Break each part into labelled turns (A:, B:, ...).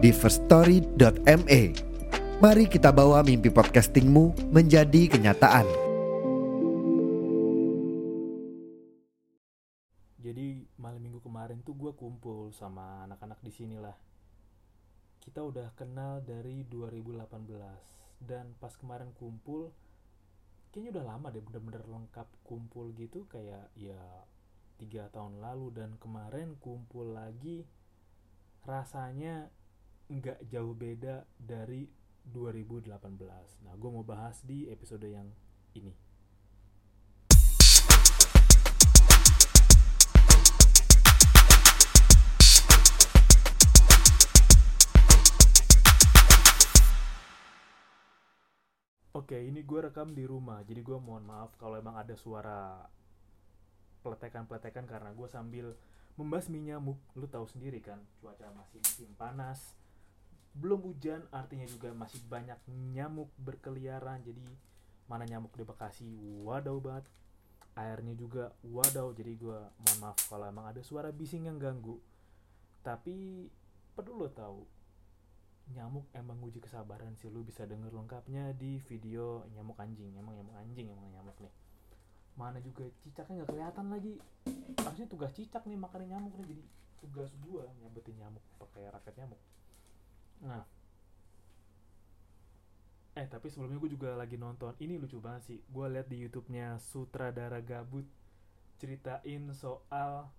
A: di firststory.me. Mari kita bawa mimpi podcastingmu menjadi kenyataan.
B: Jadi malam minggu kemarin tuh gue kumpul sama anak-anak di sini lah. Kita udah kenal dari 2018 dan pas kemarin kumpul kayaknya udah lama deh bener-bener lengkap kumpul gitu kayak ya tiga tahun lalu dan kemarin kumpul lagi rasanya nggak jauh beda dari 2018. Nah, gue mau bahas di episode yang ini. Oke, ini gue rekam di rumah, jadi gue mohon maaf kalau emang ada suara peletekan-peletekan karena gue sambil membasmi nyamuk. Lu tahu sendiri kan, cuaca masih musim panas, belum hujan, artinya juga masih banyak nyamuk berkeliaran. Jadi mana nyamuk di Bekasi, wadaw banget. Airnya juga wadaw, jadi gue mohon maaf kalau emang ada suara bising yang ganggu. Tapi perlu lo tahu, nyamuk emang uji kesabaran sih. Lu bisa denger lengkapnya di video nyamuk anjing. Emang nyamuk anjing emang nyamuk nih. Mana juga cicaknya nggak kelihatan lagi. Harusnya tugas cicak nih makan nyamuk nih. Jadi tugas gua nyabetin nyamuk pakai raket nyamuk nah. Eh tapi sebelumnya gue juga lagi nonton. Ini lucu banget sih. Gue liat di YouTube-nya sutradara gabut ceritain soal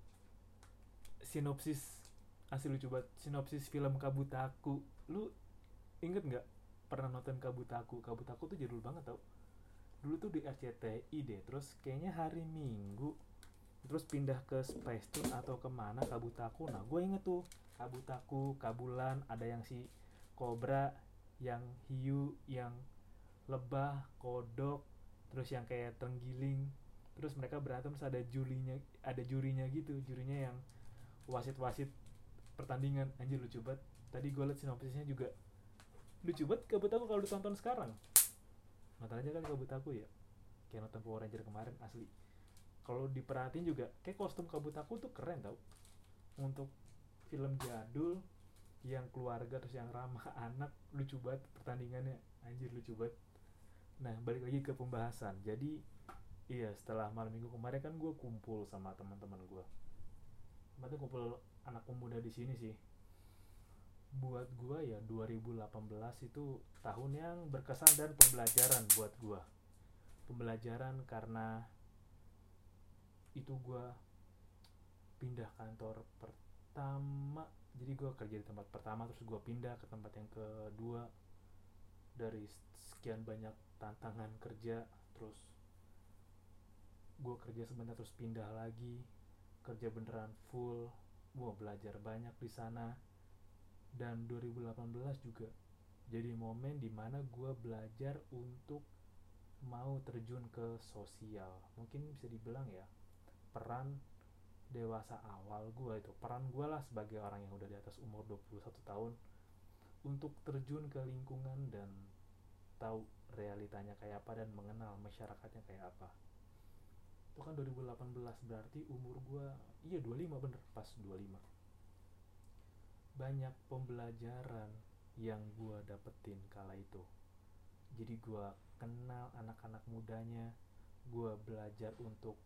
B: sinopsis. Asli lucu banget. Sinopsis film Kabutaku. Lu inget nggak? Pernah nonton Kabutaku? Kabutaku tuh jadul banget tau. Dulu tuh di RCTI deh. Terus kayaknya hari Minggu. Terus pindah ke Space Tune atau ke mana Kabutaku. Nah gue inget tuh Kabutaku Kabulan ada yang si Cobra yang hiu yang lebah kodok terus yang kayak terenggiling. Terus mereka berantem terus ada jurinya ada jurinya gitu. Jurinya yang wasit-wasit pertandingan. Anjir lucu banget. Tadi gue liat sinopsisnya juga. Lucu banget kabut aku kalau ditonton sekarang. Nonton aja kan kabut aku ya kayak nonton Power Ranger kemarin asli. Kalau diperhatiin juga kayak kostum kabut aku tuh keren tau. Untuk film jadul yang keluarga terus yang ramah anak lucu banget pertandingannya. Anjir lucu banget. Nah balik lagi ke pembahasan. Jadi iya setelah malam minggu kemarin kan gue kumpul sama teman-teman gue kemarin kumpul anak pemuda di sini sih. Buat gua ya 2018 itu tahun yang berkesan dan pembelajaran buat gua. Pembelajaran karena itu gua pindah kantor pertama jadi gua kerja di tempat pertama terus gua pindah ke tempat yang kedua. Dari sekian banyak tantangan kerja terus gua kerja sebentar terus pindah lagi. Kerja beneran full gua belajar banyak di sana. Dan 2018 juga jadi momen di mana gue belajar untuk mau terjun ke sosial. Mungkin bisa dibilang ya peran dewasa awal gue itu peran gue lah sebagai orang yang udah di atas umur 21 tahun untuk terjun ke lingkungan dan tahu realitanya kayak apa dan mengenal masyarakatnya kayak apa. Itu kan 2018 berarti umur gue iya 25 bener pas 25 banyak pembelajaran yang gue dapetin kala itu. Jadi gue kenal anak-anak mudanya gue belajar untuk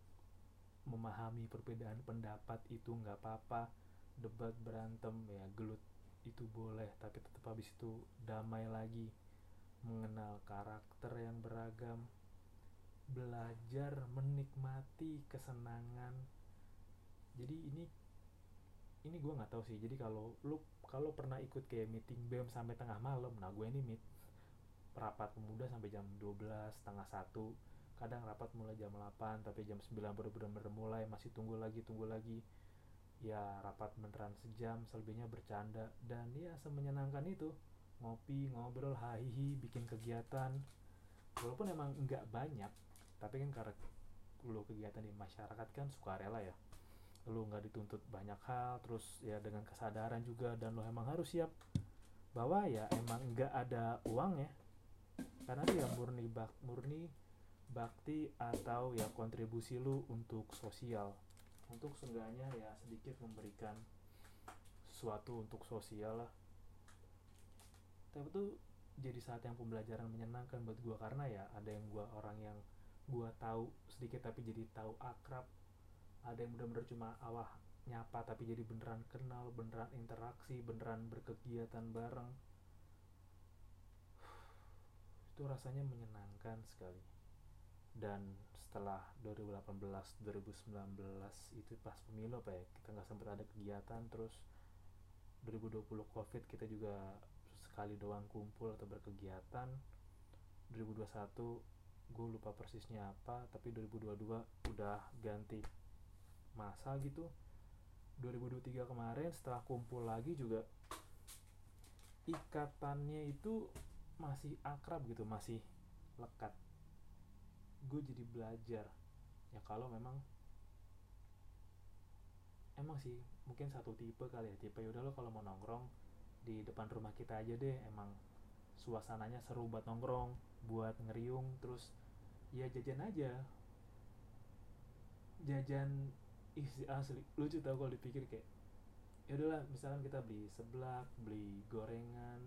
B: memahami perbedaan pendapat itu nggak apa-apa. Debat berantem ya gelut itu boleh tapi tetap habis itu damai lagi. Mengenal karakter yang beragam. Belajar menikmati kesenangan. Jadi ini ini gue nggak tahu sih. Jadi kalau lu kalau pernah ikut kayak meeting BEM sampai tengah malam nah gue ini meet rapat pemuda sampai jam 12 setengah satu kadang rapat mulai jam 8 tapi jam 9 baru benar-benar mulai masih tunggu lagi tunggu lagi. Ya rapat beneran sejam selebihnya bercanda. Dan ya semenyenangkan itu ngopi ngobrol hahihi bikin kegiatan. Walaupun emang nggak banyak tapi kan karena lu kegiatan di masyarakat kan sukarela ya. Lu nggak dituntut banyak hal terus ya dengan kesadaran juga dan lu emang harus siap bahwa ya emang nggak ada uang ya. Karena dia murni bak murni bakti atau ya kontribusi lu untuk sosial. Untuk seenggaknya ya sedikit memberikan sesuatu untuk sosial lah. Tapi itu jadi saat yang pembelajaran menyenangkan buat gua karena ya ada yang gua orang yang gua tahu sedikit tapi jadi tahu akrab. Ada yang bener-bener cuma awah nyapa tapi jadi beneran kenal beneran interaksi beneran berkegiatan bareng. Itu rasanya menyenangkan sekali dan setelah 2018 2019 itu pas pemilu apa ya. Kita nggak sempat ada kegiatan terus 2020 covid kita juga sekali doang kumpul atau berkegiatan. 2021 gue lupa persisnya apa tapi 2022 udah ganti masa gitu. 2023 kemarin setelah kumpul lagi juga ikatannya itu masih akrab gitu masih lekat gue jadi belajar. Ya kalau memang emang sih mungkin satu tipe kali ya tipe yaudah lo kalau mau nongkrong di depan rumah kita aja deh emang suasananya seru buat nongkrong buat ngeriung terus ya jajan aja. Jajan ih asli lucu tau kalau dipikir kayak ya udahlah misalkan kita beli seblak beli gorengan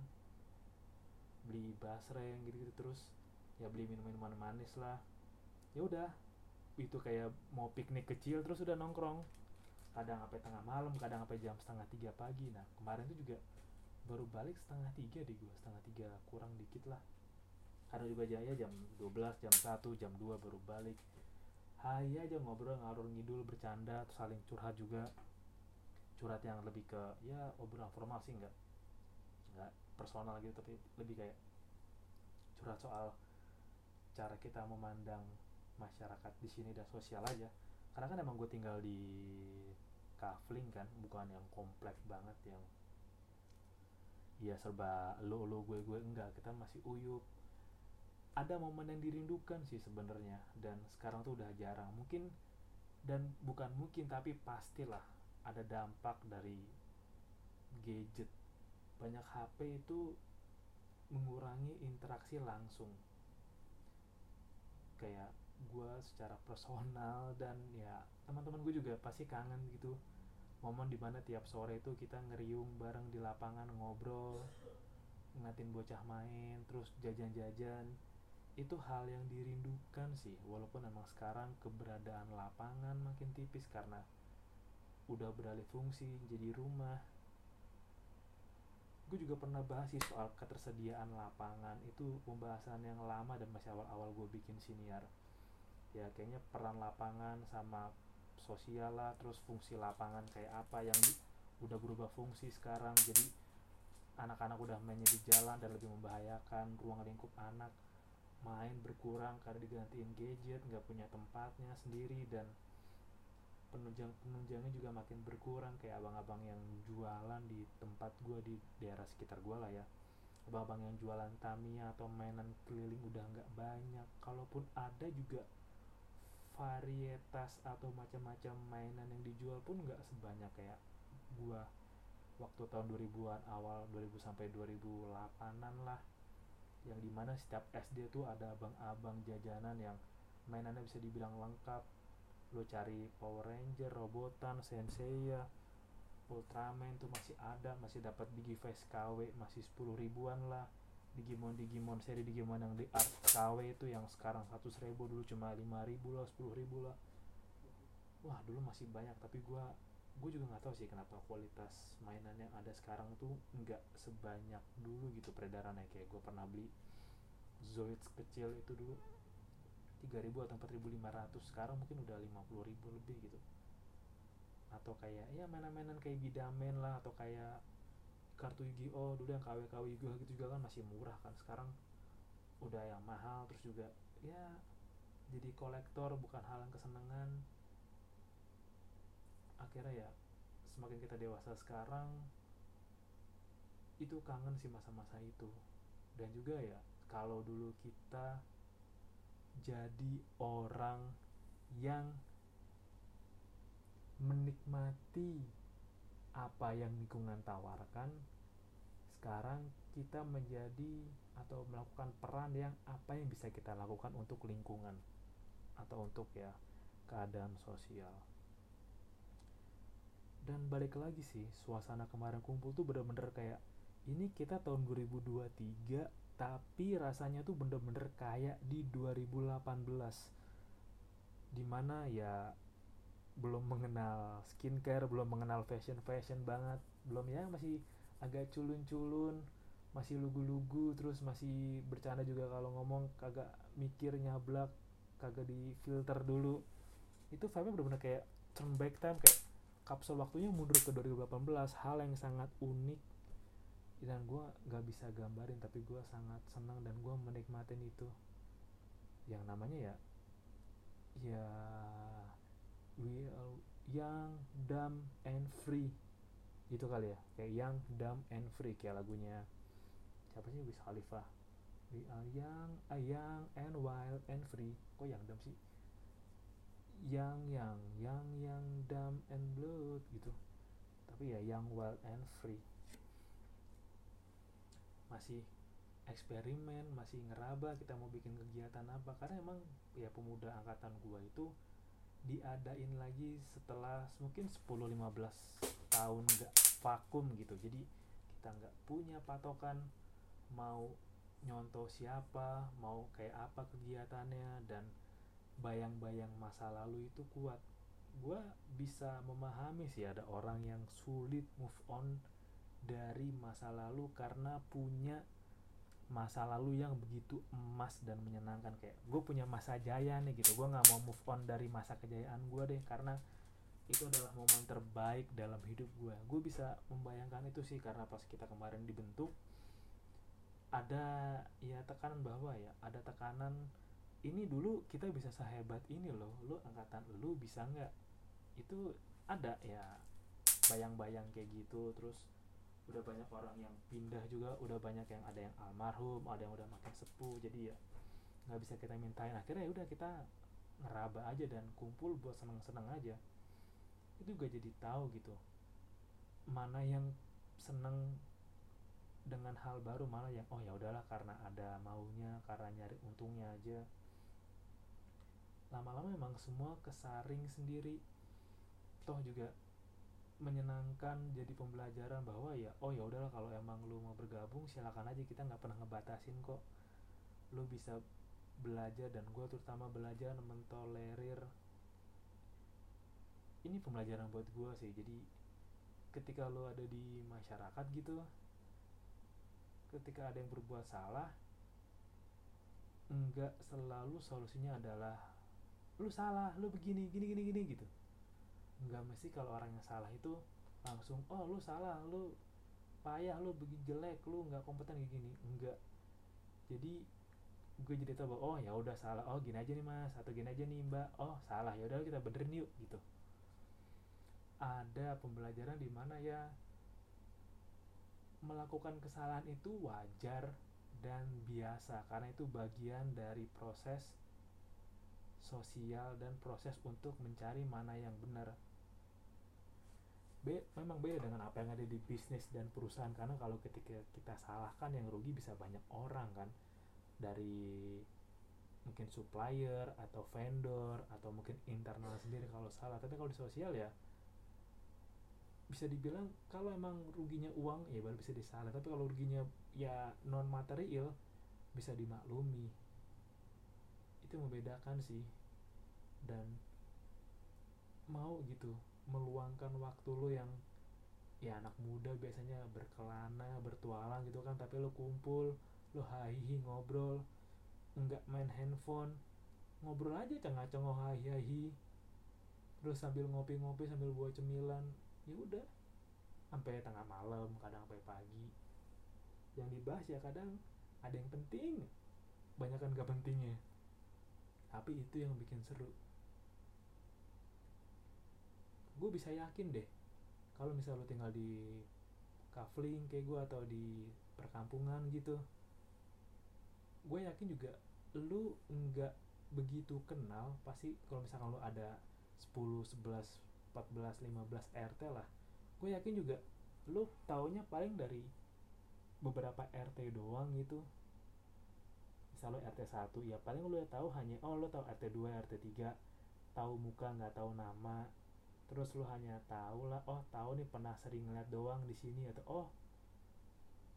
B: beli basreng gitu gitu terus ya beli minum minuman manis lah ya udah. Itu kayak mau piknik kecil terus udah nongkrong. Kadang sampai tengah malam kadang sampai jam setengah tiga pagi. Nah kemarin tuh juga baru balik setengah tiga di gua. Setengah tiga kurang dikit lah. Karena juga jaya jam 12 jam 1 jam 2 baru balik. Hai aja ngobrol ngalur ngidul bercanda saling curhat juga. Curhat yang lebih ke ya obrolan formal sih enggak enggak personal gitu tapi lebih kayak curhat soal cara kita memandang masyarakat di sini dan sosial aja. Karena kan emang gue tinggal di kafling kan bukan yang komplek banget yang ya serba lo lo gue gue enggak. Kita masih uyup. Ada momen yang dirindukan sih sebenarnya dan sekarang tuh udah jarang. Mungkin dan bukan mungkin tapi pastilah ada dampak dari gadget. Banyak HP itu mengurangi interaksi langsung. Kayak gue secara personal dan ya teman-teman gue juga pasti kangen gitu. Momen di mana tiap sore itu kita ngeriung bareng di lapangan ngobrol ngeliatin bocah main terus jajan-jajan. Itu hal yang dirindukan sih walaupun emang sekarang keberadaan lapangan makin tipis karena udah beralih fungsi jadi rumah. Gue juga pernah bahas sih soal ketersediaan lapangan. Itu pembahasan yang lama dan masih awal-awal gue bikin siniar ya kayaknya peran lapangan sama sosial lah terus fungsi lapangan kayak apa yang di, udah berubah fungsi sekarang. Jadi anak-anak udah mainnya di jalan dan lebih membahayakan. Ruang lingkup anak main berkurang karena digantiin gadget nggak punya tempatnya sendiri dan penunjang penunjangnya juga makin berkurang. Kayak abang-abang yang jualan di tempat gua di daerah sekitar gua lah ya. Abang-abang yang jualan Tamiya atau mainan keliling udah nggak banyak. Kalaupun ada juga varietas atau macam-macam mainan yang dijual pun nggak sebanyak kayak gua waktu tahun 2000-an awal 2000 sampai 2008-an lah. Yang di mana setiap SD tuh ada abang-abang jajanan yang mainannya bisa dibilang lengkap. Lo cari Power Ranger, Robotan, Senseiya, Ultraman tuh masih ada, masih dapat Digivice KW masih 10 ribuan lah Digimon Digimon seri Digimon yang di art KW itu yang sekarang 100 ribu dulu cuma 5 ribu lah 10 ribu lah. Wah dulu masih banyak tapi gua gue juga nggak tahu sih kenapa kualitas mainan yang ada sekarang tuh nggak sebanyak dulu gitu peredarannya. Kayak gue pernah beli Zoids kecil itu dulu 3000 atau 4500 sekarang mungkin udah 50000 lebih gitu. Atau kayak ya mainan-mainan kayak Bidamen lah atau kayak kartu Yu-Gi-Oh dulu yang KW-KW Yu-Gi-Oh gitu juga kan masih murah kan. Sekarang udah yang mahal terus juga ya jadi kolektor bukan hal yang kesenangan. Akhirnya ya semakin kita dewasa sekarang itu kangen sih masa-masa itu. Dan juga ya kalau dulu kita jadi orang yang menikmati apa yang lingkungan tawarkan sekarang kita menjadi atau melakukan peran yang apa yang bisa kita lakukan untuk lingkungan atau untuk ya keadaan sosial. Dan balik lagi sih suasana kemarin kumpul tuh bener-bener kayak ini kita tahun 2023 tapi rasanya tuh bener-bener kayak di 2018 di mana ya belum mengenal skincare belum mengenal fashion fashion banget. Belum ya masih agak culun-culun masih lugu-lugu terus masih bercanda juga kalau ngomong kagak mikir nyablak kagak di filter dulu. Itu vibe-nya bener-bener kayak turn back time kayak kapsul waktunya mundur ke 2018 hal yang sangat unik. Dan gue nggak bisa gambarin tapi gue sangat senang dan gue menikmatin itu. Yang namanya ya ya we are young dumb and free. Gitu kali ya kayak young dumb and free kayak lagunya. Siapa sih? Wiz Khalifa. We are young a young and wild and free. Kok yang dumb sih? Young young young young dumb and blood gitu. Tapi ya young wild and free. Masih eksperimen masih ngeraba kita mau bikin kegiatan apa. Karena emang ya pemuda angkatan gua itu diadain lagi setelah mungkin 10-15 tahun nggak vakum gitu. Jadi kita nggak punya patokan mau nyontoh siapa mau kayak apa kegiatannya dan bayang-bayang masa lalu itu kuat. Gue bisa memahami sih ada orang yang sulit move on dari masa lalu karena punya masa lalu yang begitu emas dan menyenangkan. Kayak gue punya masa jaya nih gitu. Gue nggak mau move on dari masa kejayaan gue deh karena itu adalah momen terbaik dalam hidup gue gue bisa membayangkan itu sih karena pas kita kemarin dibentuk ada ya tekanan bahwa ya. Ada tekanan ini dulu kita bisa sehebat ini loh. Lu angkatan lu bisa nggak? Itu ada ya bayang-bayang kayak gitu. Terus udah banyak orang yang pindah juga udah banyak yang ada yang almarhum ada yang udah makin sepuh jadi ya nggak bisa kita mintain. Akhirnya ya udah kita ngeraba aja dan kumpul buat seneng-seneng aja. Itu juga jadi tahu gitu mana yang seneng dengan hal baru mana yang oh ya udahlah karena ada maunya karena nyari untungnya aja. Lama-lama memang semua kesaring sendiri. Toh juga menyenangkan jadi pembelajaran bahwa ya oh ya udahlah kalau emang lu mau bergabung silakan aja kita nggak pernah ngebatasin kok. Lu bisa belajar dan gue terutama belajar mentolerir. Ini pembelajaran buat gue sih jadi ketika lu ada di masyarakat gitu ketika ada yang berbuat salah enggak selalu solusinya adalah lu salah lu begini gini gini gini gitu nggak mesti kalau orang yang salah itu langsung oh lu salah lu payah lu begini jelek lu nggak kompeten gini. Enggak jadi gue jadi tahu bahwa oh ya udah salah. Oh gini aja nih mas atau gini aja nih mbak. Oh salah. Ya udah kita benerin yuk gitu. Ada pembelajaran di mana ya melakukan kesalahan itu wajar dan biasa karena itu bagian dari proses sosial dan proses untuk mencari mana yang benar. Be memang beda dengan apa yang ada di bisnis dan perusahaan. Karena kalau ketika kita salah kan yang rugi bisa banyak orang kan? Dari mungkin supplier atau vendor atau mungkin internal sendiri kalau salah. Tapi kalau di sosial ya bisa dibilang kalau emang ruginya uang ya baru bisa disalah. Tapi kalau ruginya ya non material bisa dimaklumi. Itu membedakan sih. Dan mau gitu meluangkan waktu lo yang ya anak muda biasanya berkelana bertualang gitu kan tapi lo kumpul lo hahihi ngobrol nggak main handphone ngobrol aja cengah-cengah hahihi terus sambil ngopi-ngopi sambil buat cemilan ya udah. Sampai tengah malam kadang sampai pagi. Yang dibahas ya kadang ada yang penting. Banyak kan gak pentingnya. Tapi itu yang bikin seru gue bisa yakin deh kalau misalnya lu tinggal di kafling kayak gue atau di perkampungan gitu gue yakin juga lu nggak begitu kenal pasti kalau misalkan lu ada 10, 11, 14, 15 RT lah gue yakin juga lu taunya paling dari beberapa RT doang gitu. Misal lu RT 1 ya paling lu tahu hanya oh lu tahu RT 2 RT 3 tahu muka nggak tahu nama terus lu hanya tahu lah oh tahu nih pernah sering ngeliat doang di sini atau oh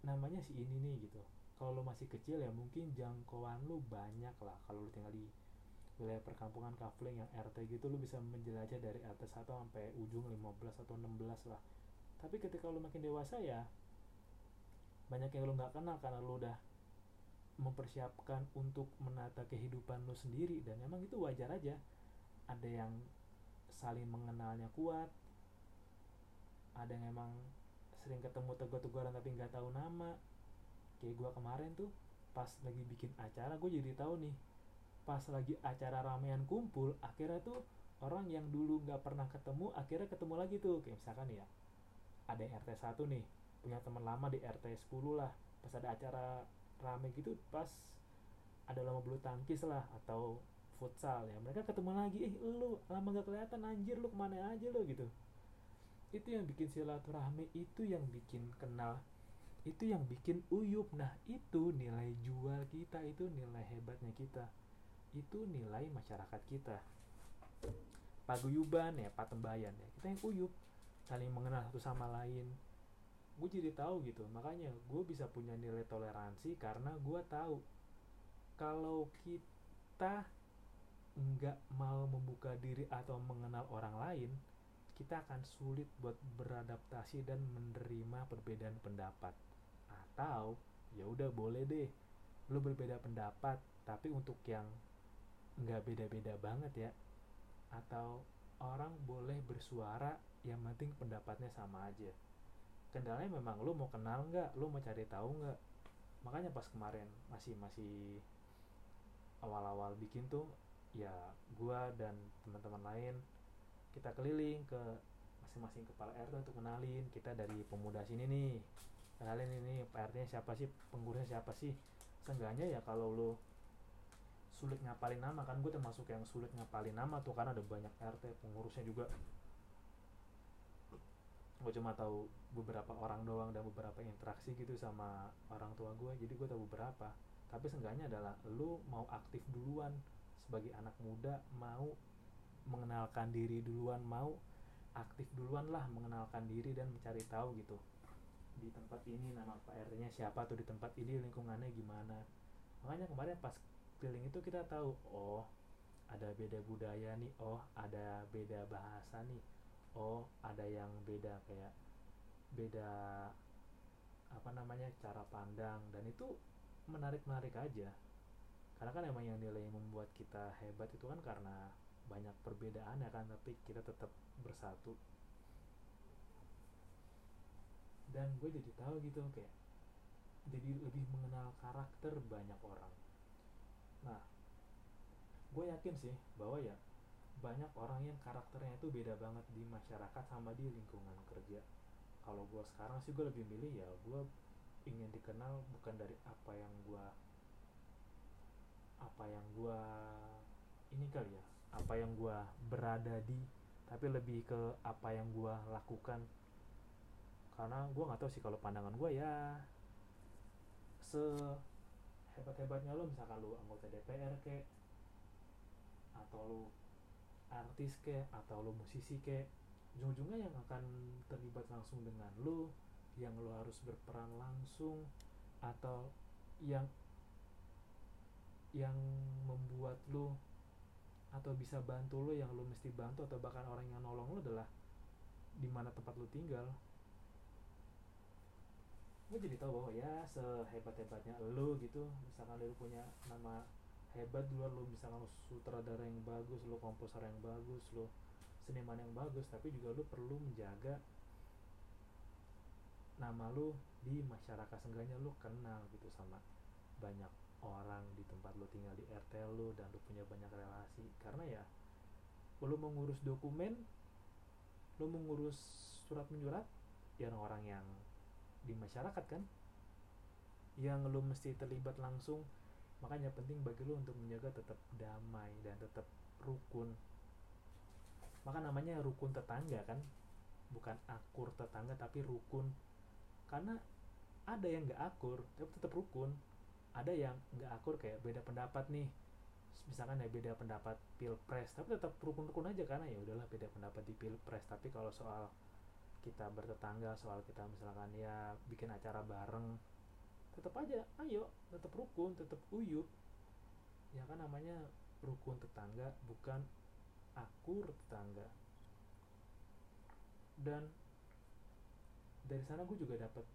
B: namanya si ini nih gitu. Kalau lu masih kecil ya mungkin jangkauan lu banyak lah. Kalau lu tinggal di wilayah perkampungan kafling yang RT gitu lu bisa menjelajah dari RT 1 sampai ujung 15 atau 16 lah. Tapi ketika lu makin dewasa ya banyak yang lu nggak kenal karena lu udah mempersiapkan untuk menata kehidupan lu sendiri. Dan emang itu wajar aja. Ada yang saling mengenalnya kuat. Ada yang emang sering ketemu tegur-teguran tapi nggak tahu nama. Kayak gue kemarin tuh pas lagi bikin acara gue jadi tahu nih pas lagi acara ramean kumpul akhirnya tuh orang yang dulu nggak pernah ketemu akhirnya ketemu lagi tuh. Kayak misalkan ya ada RT 1 nih punya teman lama di RT 10 lah. Pas ada acara rame gitu pas ada lama bulu tangkis lah atau futsal ya. Mereka ketemu lagi eh lu lama gak kelihatan anjir lu ke mana aja lu? Gitu. Itu yang bikin silaturahmi itu yang bikin kenal itu yang bikin uyup. Nah itu nilai jual kita itu nilai hebatnya kita itu nilai masyarakat kita. Paguyuban ya patembayan ya kita yang uyup saling mengenal satu sama lain. Gue jadi tahu gitu makanya gue bisa punya nilai toleransi karena gue tahu kalau kita nggak mau membuka diri atau mengenal orang lain kita akan sulit buat beradaptasi dan menerima perbedaan pendapat. Atau ya udah boleh deh lu berbeda pendapat tapi untuk yang nggak beda-beda banget ya. Atau orang boleh bersuara yang penting pendapatnya sama aja. Kendalanya memang lu mau kenal nggak lu mau cari tahu nggak? Makanya pas kemarin masih masih awal-awal bikin tuh ya gua dan teman-teman lain kita keliling ke masing-masing kepala RT untuk kenalin kita dari pemuda sini nih. Kenalin ini Pak RT siapa sih pengurusnya siapa sih? Seenggaknya ya kalau lu sulit ngapalin nama kan gue termasuk yang sulit ngapalin nama tuh karena ada banyak RT pengurusnya juga. Gue cuma tahu beberapa orang doang dan beberapa interaksi gitu sama orang tua gue jadi gue tahu beberapa. Tapi seenggaknya adalah lu mau aktif duluan sebagai anak muda mau mengenalkan diri duluan mau aktif duluan lah mengenalkan diri dan mencari tahu gitu. Di tempat ini nama Pak RT nya siapa tuh di tempat ini lingkungannya gimana. Makanya kemarin pas keliling itu kita tahu oh ada beda budaya nih oh ada beda bahasa nih oh ada yang beda kayak beda apa namanya cara pandang. Dan itu menarik menarik aja karena kan emang yang nilai yang membuat kita hebat itu kan karena banyak perbedaan ya kan tapi kita tetap bersatu. Dan gue jadi tahu gitu kayak jadi lebih mengenal karakter banyak orang. Nah gue yakin sih bahwa ya banyak orang yang karakternya itu beda banget di masyarakat sama di lingkungan kerja. Kalau gue sekarang sih gue lebih milih ya gue ingin dikenal bukan dari apa yang gue apa yang gue ini kali ya apa yang gue berada di tapi lebih ke apa yang gue lakukan. Karena gue nggak tahu sih kalau pandangan gue ya sehebat hebatnya lo misalkan lo anggota DPR kek atau lo artis ke atau lo musisi ke ujung-ujungnya yang akan terlibat langsung dengan lo yang lo harus berperan langsung atau yang yang membuat lo atau bisa bantu lo yang lo mesti bantu atau bahkan orang yang nolong lo adalah di mana tempat lo tinggal. Gue jadi tahu bahwa ya sehebat hebatnya lo gitu misalkan lo punya nama hebat di luar lo misalnya lo sutradara yang bagus lo komposer yang bagus lo seniman yang bagus tapi juga lo perlu menjaga nama lo di masyarakat seenggaknya lo kenal gitu sama banyak orang di tempat lo tinggal di RT lo dan lo punya banyak relasi. Karena ya lo mengurus dokumen lo mengurus surat menyurat ya orang-orang yang di masyarakat kan yang lu mesti terlibat langsung. Makanya penting bagi lu untuk menjaga tetap damai dan tetap rukun. Maka namanya rukun tetangga kan bukan akur tetangga tapi rukun. Karena ada yang nggak akur tapi tetap rukun ada yang nggak akur kayak beda pendapat nih. Misalkan ya beda pendapat pilpres tapi tetap rukun-rukun aja karena ya udahlah beda pendapat di pilpres. Tapi kalau soal kita bertetangga soal kita misalkan ya bikin acara bareng tetap aja ayo tetap rukun tetap uyup. Ya kan namanya rukun tetangga bukan akur tetangga. Dan dari sana gue juga dapat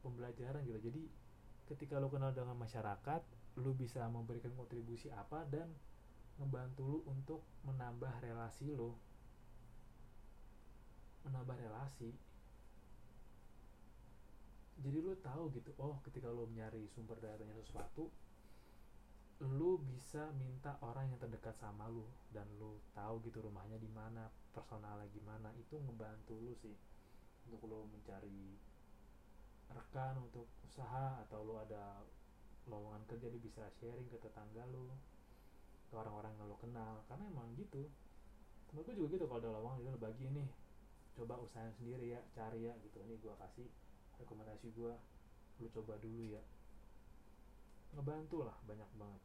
B: pembelajaran gitu. Jadi ketika lo kenal dengan masyarakat lu bisa memberikan kontribusi apa dan ngebantu lu untuk menambah relasi lo menambah relasi. Jadi lu tahu gitu oh ketika lu nyari sumber datanya sesuatu lu bisa minta orang yang terdekat sama lu dan lu tahu gitu rumahnya di mana personalnya gimana itu ngebantu lu sih untuk lu mencari rekan untuk usaha atau lu ada lowongan kerja lu bisa sharing ke tetangga lu ke orang-orang yang lu kenal. Karena emang gitu. Temen gue juga gitu kalau ada lowongan itu bagi nih coba usahain sendiri ya cari ya gitu. Ini gue kasih rekomendasi gue lu coba dulu ya. Ngebantu lah banyak banget.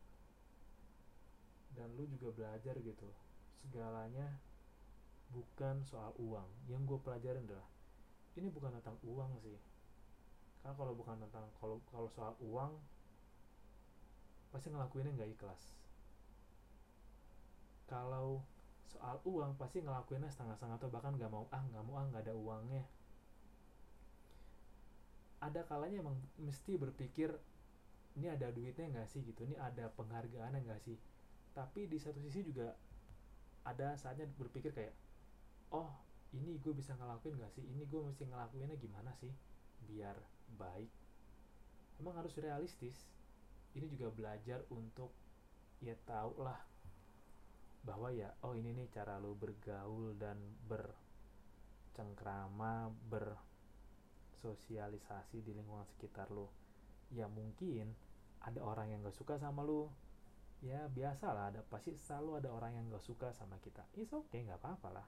B: Dan lu juga belajar gitu. Segalanya bukan soal uang. Yang gue pelajarin adalah ini bukan tentang uang sih karena kalau bukan tentang kalau kalau soal uang pasti ngelakuinnya nggak ikhlas. Kalau soal uang pasti ngelakuinnya setengah-setengah atau bahkan nggak mau ah nggak mau ah nggak ada uangnya. Ada kalanya emang mesti berpikir ini ada duitnya nggak sih? gitu. Ini ada penghargaannya nggak sih? Tapi di satu sisi juga ada saatnya berpikir kayak oh ini gue bisa ngelakuin gak sih? Ini gue mesti ngelakuinnya gimana sih biar baik emang harus realistis. Ini juga belajar untuk ya tau lah bahwa ya oh ini nih cara lo bergaul dan bercengkrama bersosialisasi di lingkungan sekitar lo ya mungkin ada orang yang gak suka sama lo ya biasa lah ada pasti selalu ada orang yang gak suka sama kita. Oke okay, nggak apa-apa lah.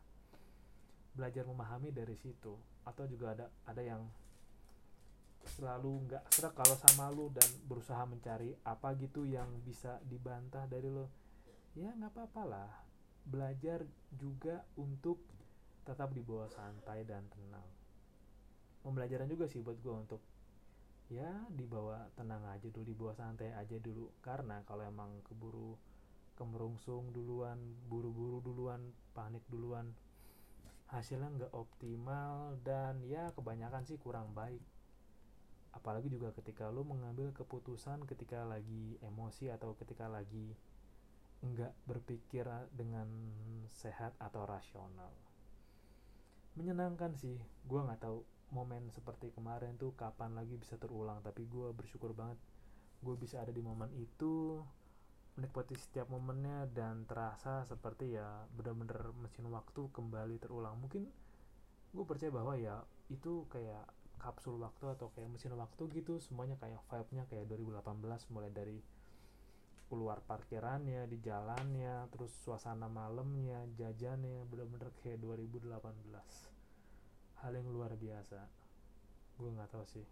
B: Belajar memahami dari situ. Atau juga ada ada yang selalu nggak serak kalau sama lu dan berusaha mencari apa gitu yang bisa dibantah dari lo ya nggak apa-apa lah. Belajar juga untuk tetap dibawa santai dan tenang. Pembelajaran juga sih buat gue untuk ya dibawa tenang aja dulu dibawa santai aja dulu. Karena kalau emang keburu kemerungsung duluan buru-buru duluan panik duluan hasilnya nggak optimal dan ya kebanyakan sih kurang baik apalagi juga ketika lo mengambil keputusan ketika lagi emosi atau ketika lagi nggak berpikir dengan sehat atau rasional. Menyenangkan sih gue nggak tahu momen seperti kemarin tuh kapan lagi bisa terulang tapi gue bersyukur banget gue bisa ada di momen itu menikmati setiap momennya dan terasa seperti ya bener-bener mesin waktu kembali terulang. Mungkin gue percaya bahwa ya itu kayak kapsul waktu atau kayak mesin waktu gitu semuanya kayak vibe-nya kayak 2018 mulai dari keluar parkirannya di jalannya terus suasana malamnya jajannya bener-bener kayak 2018 hal yang luar biasa. Gue nggak tahu sih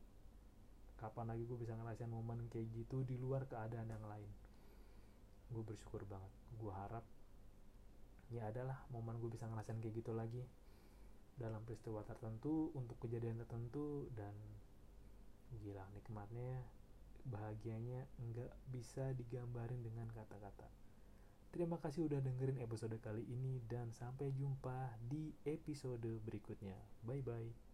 B: kapan lagi gue bisa ngerasain momen kayak gitu di luar keadaan yang lain. Gue bersyukur banget gue harap ya adalah momen gue bisa ngerasain kayak gitu lagi dalam peristiwa tertentu untuk kejadian tertentu dan gila nikmatnya bahagianya nggak bisa digambarin dengan kata-kata Terima kasih udah dengerin episode kali ini dan sampai jumpa di episode berikutnya. Bye bye.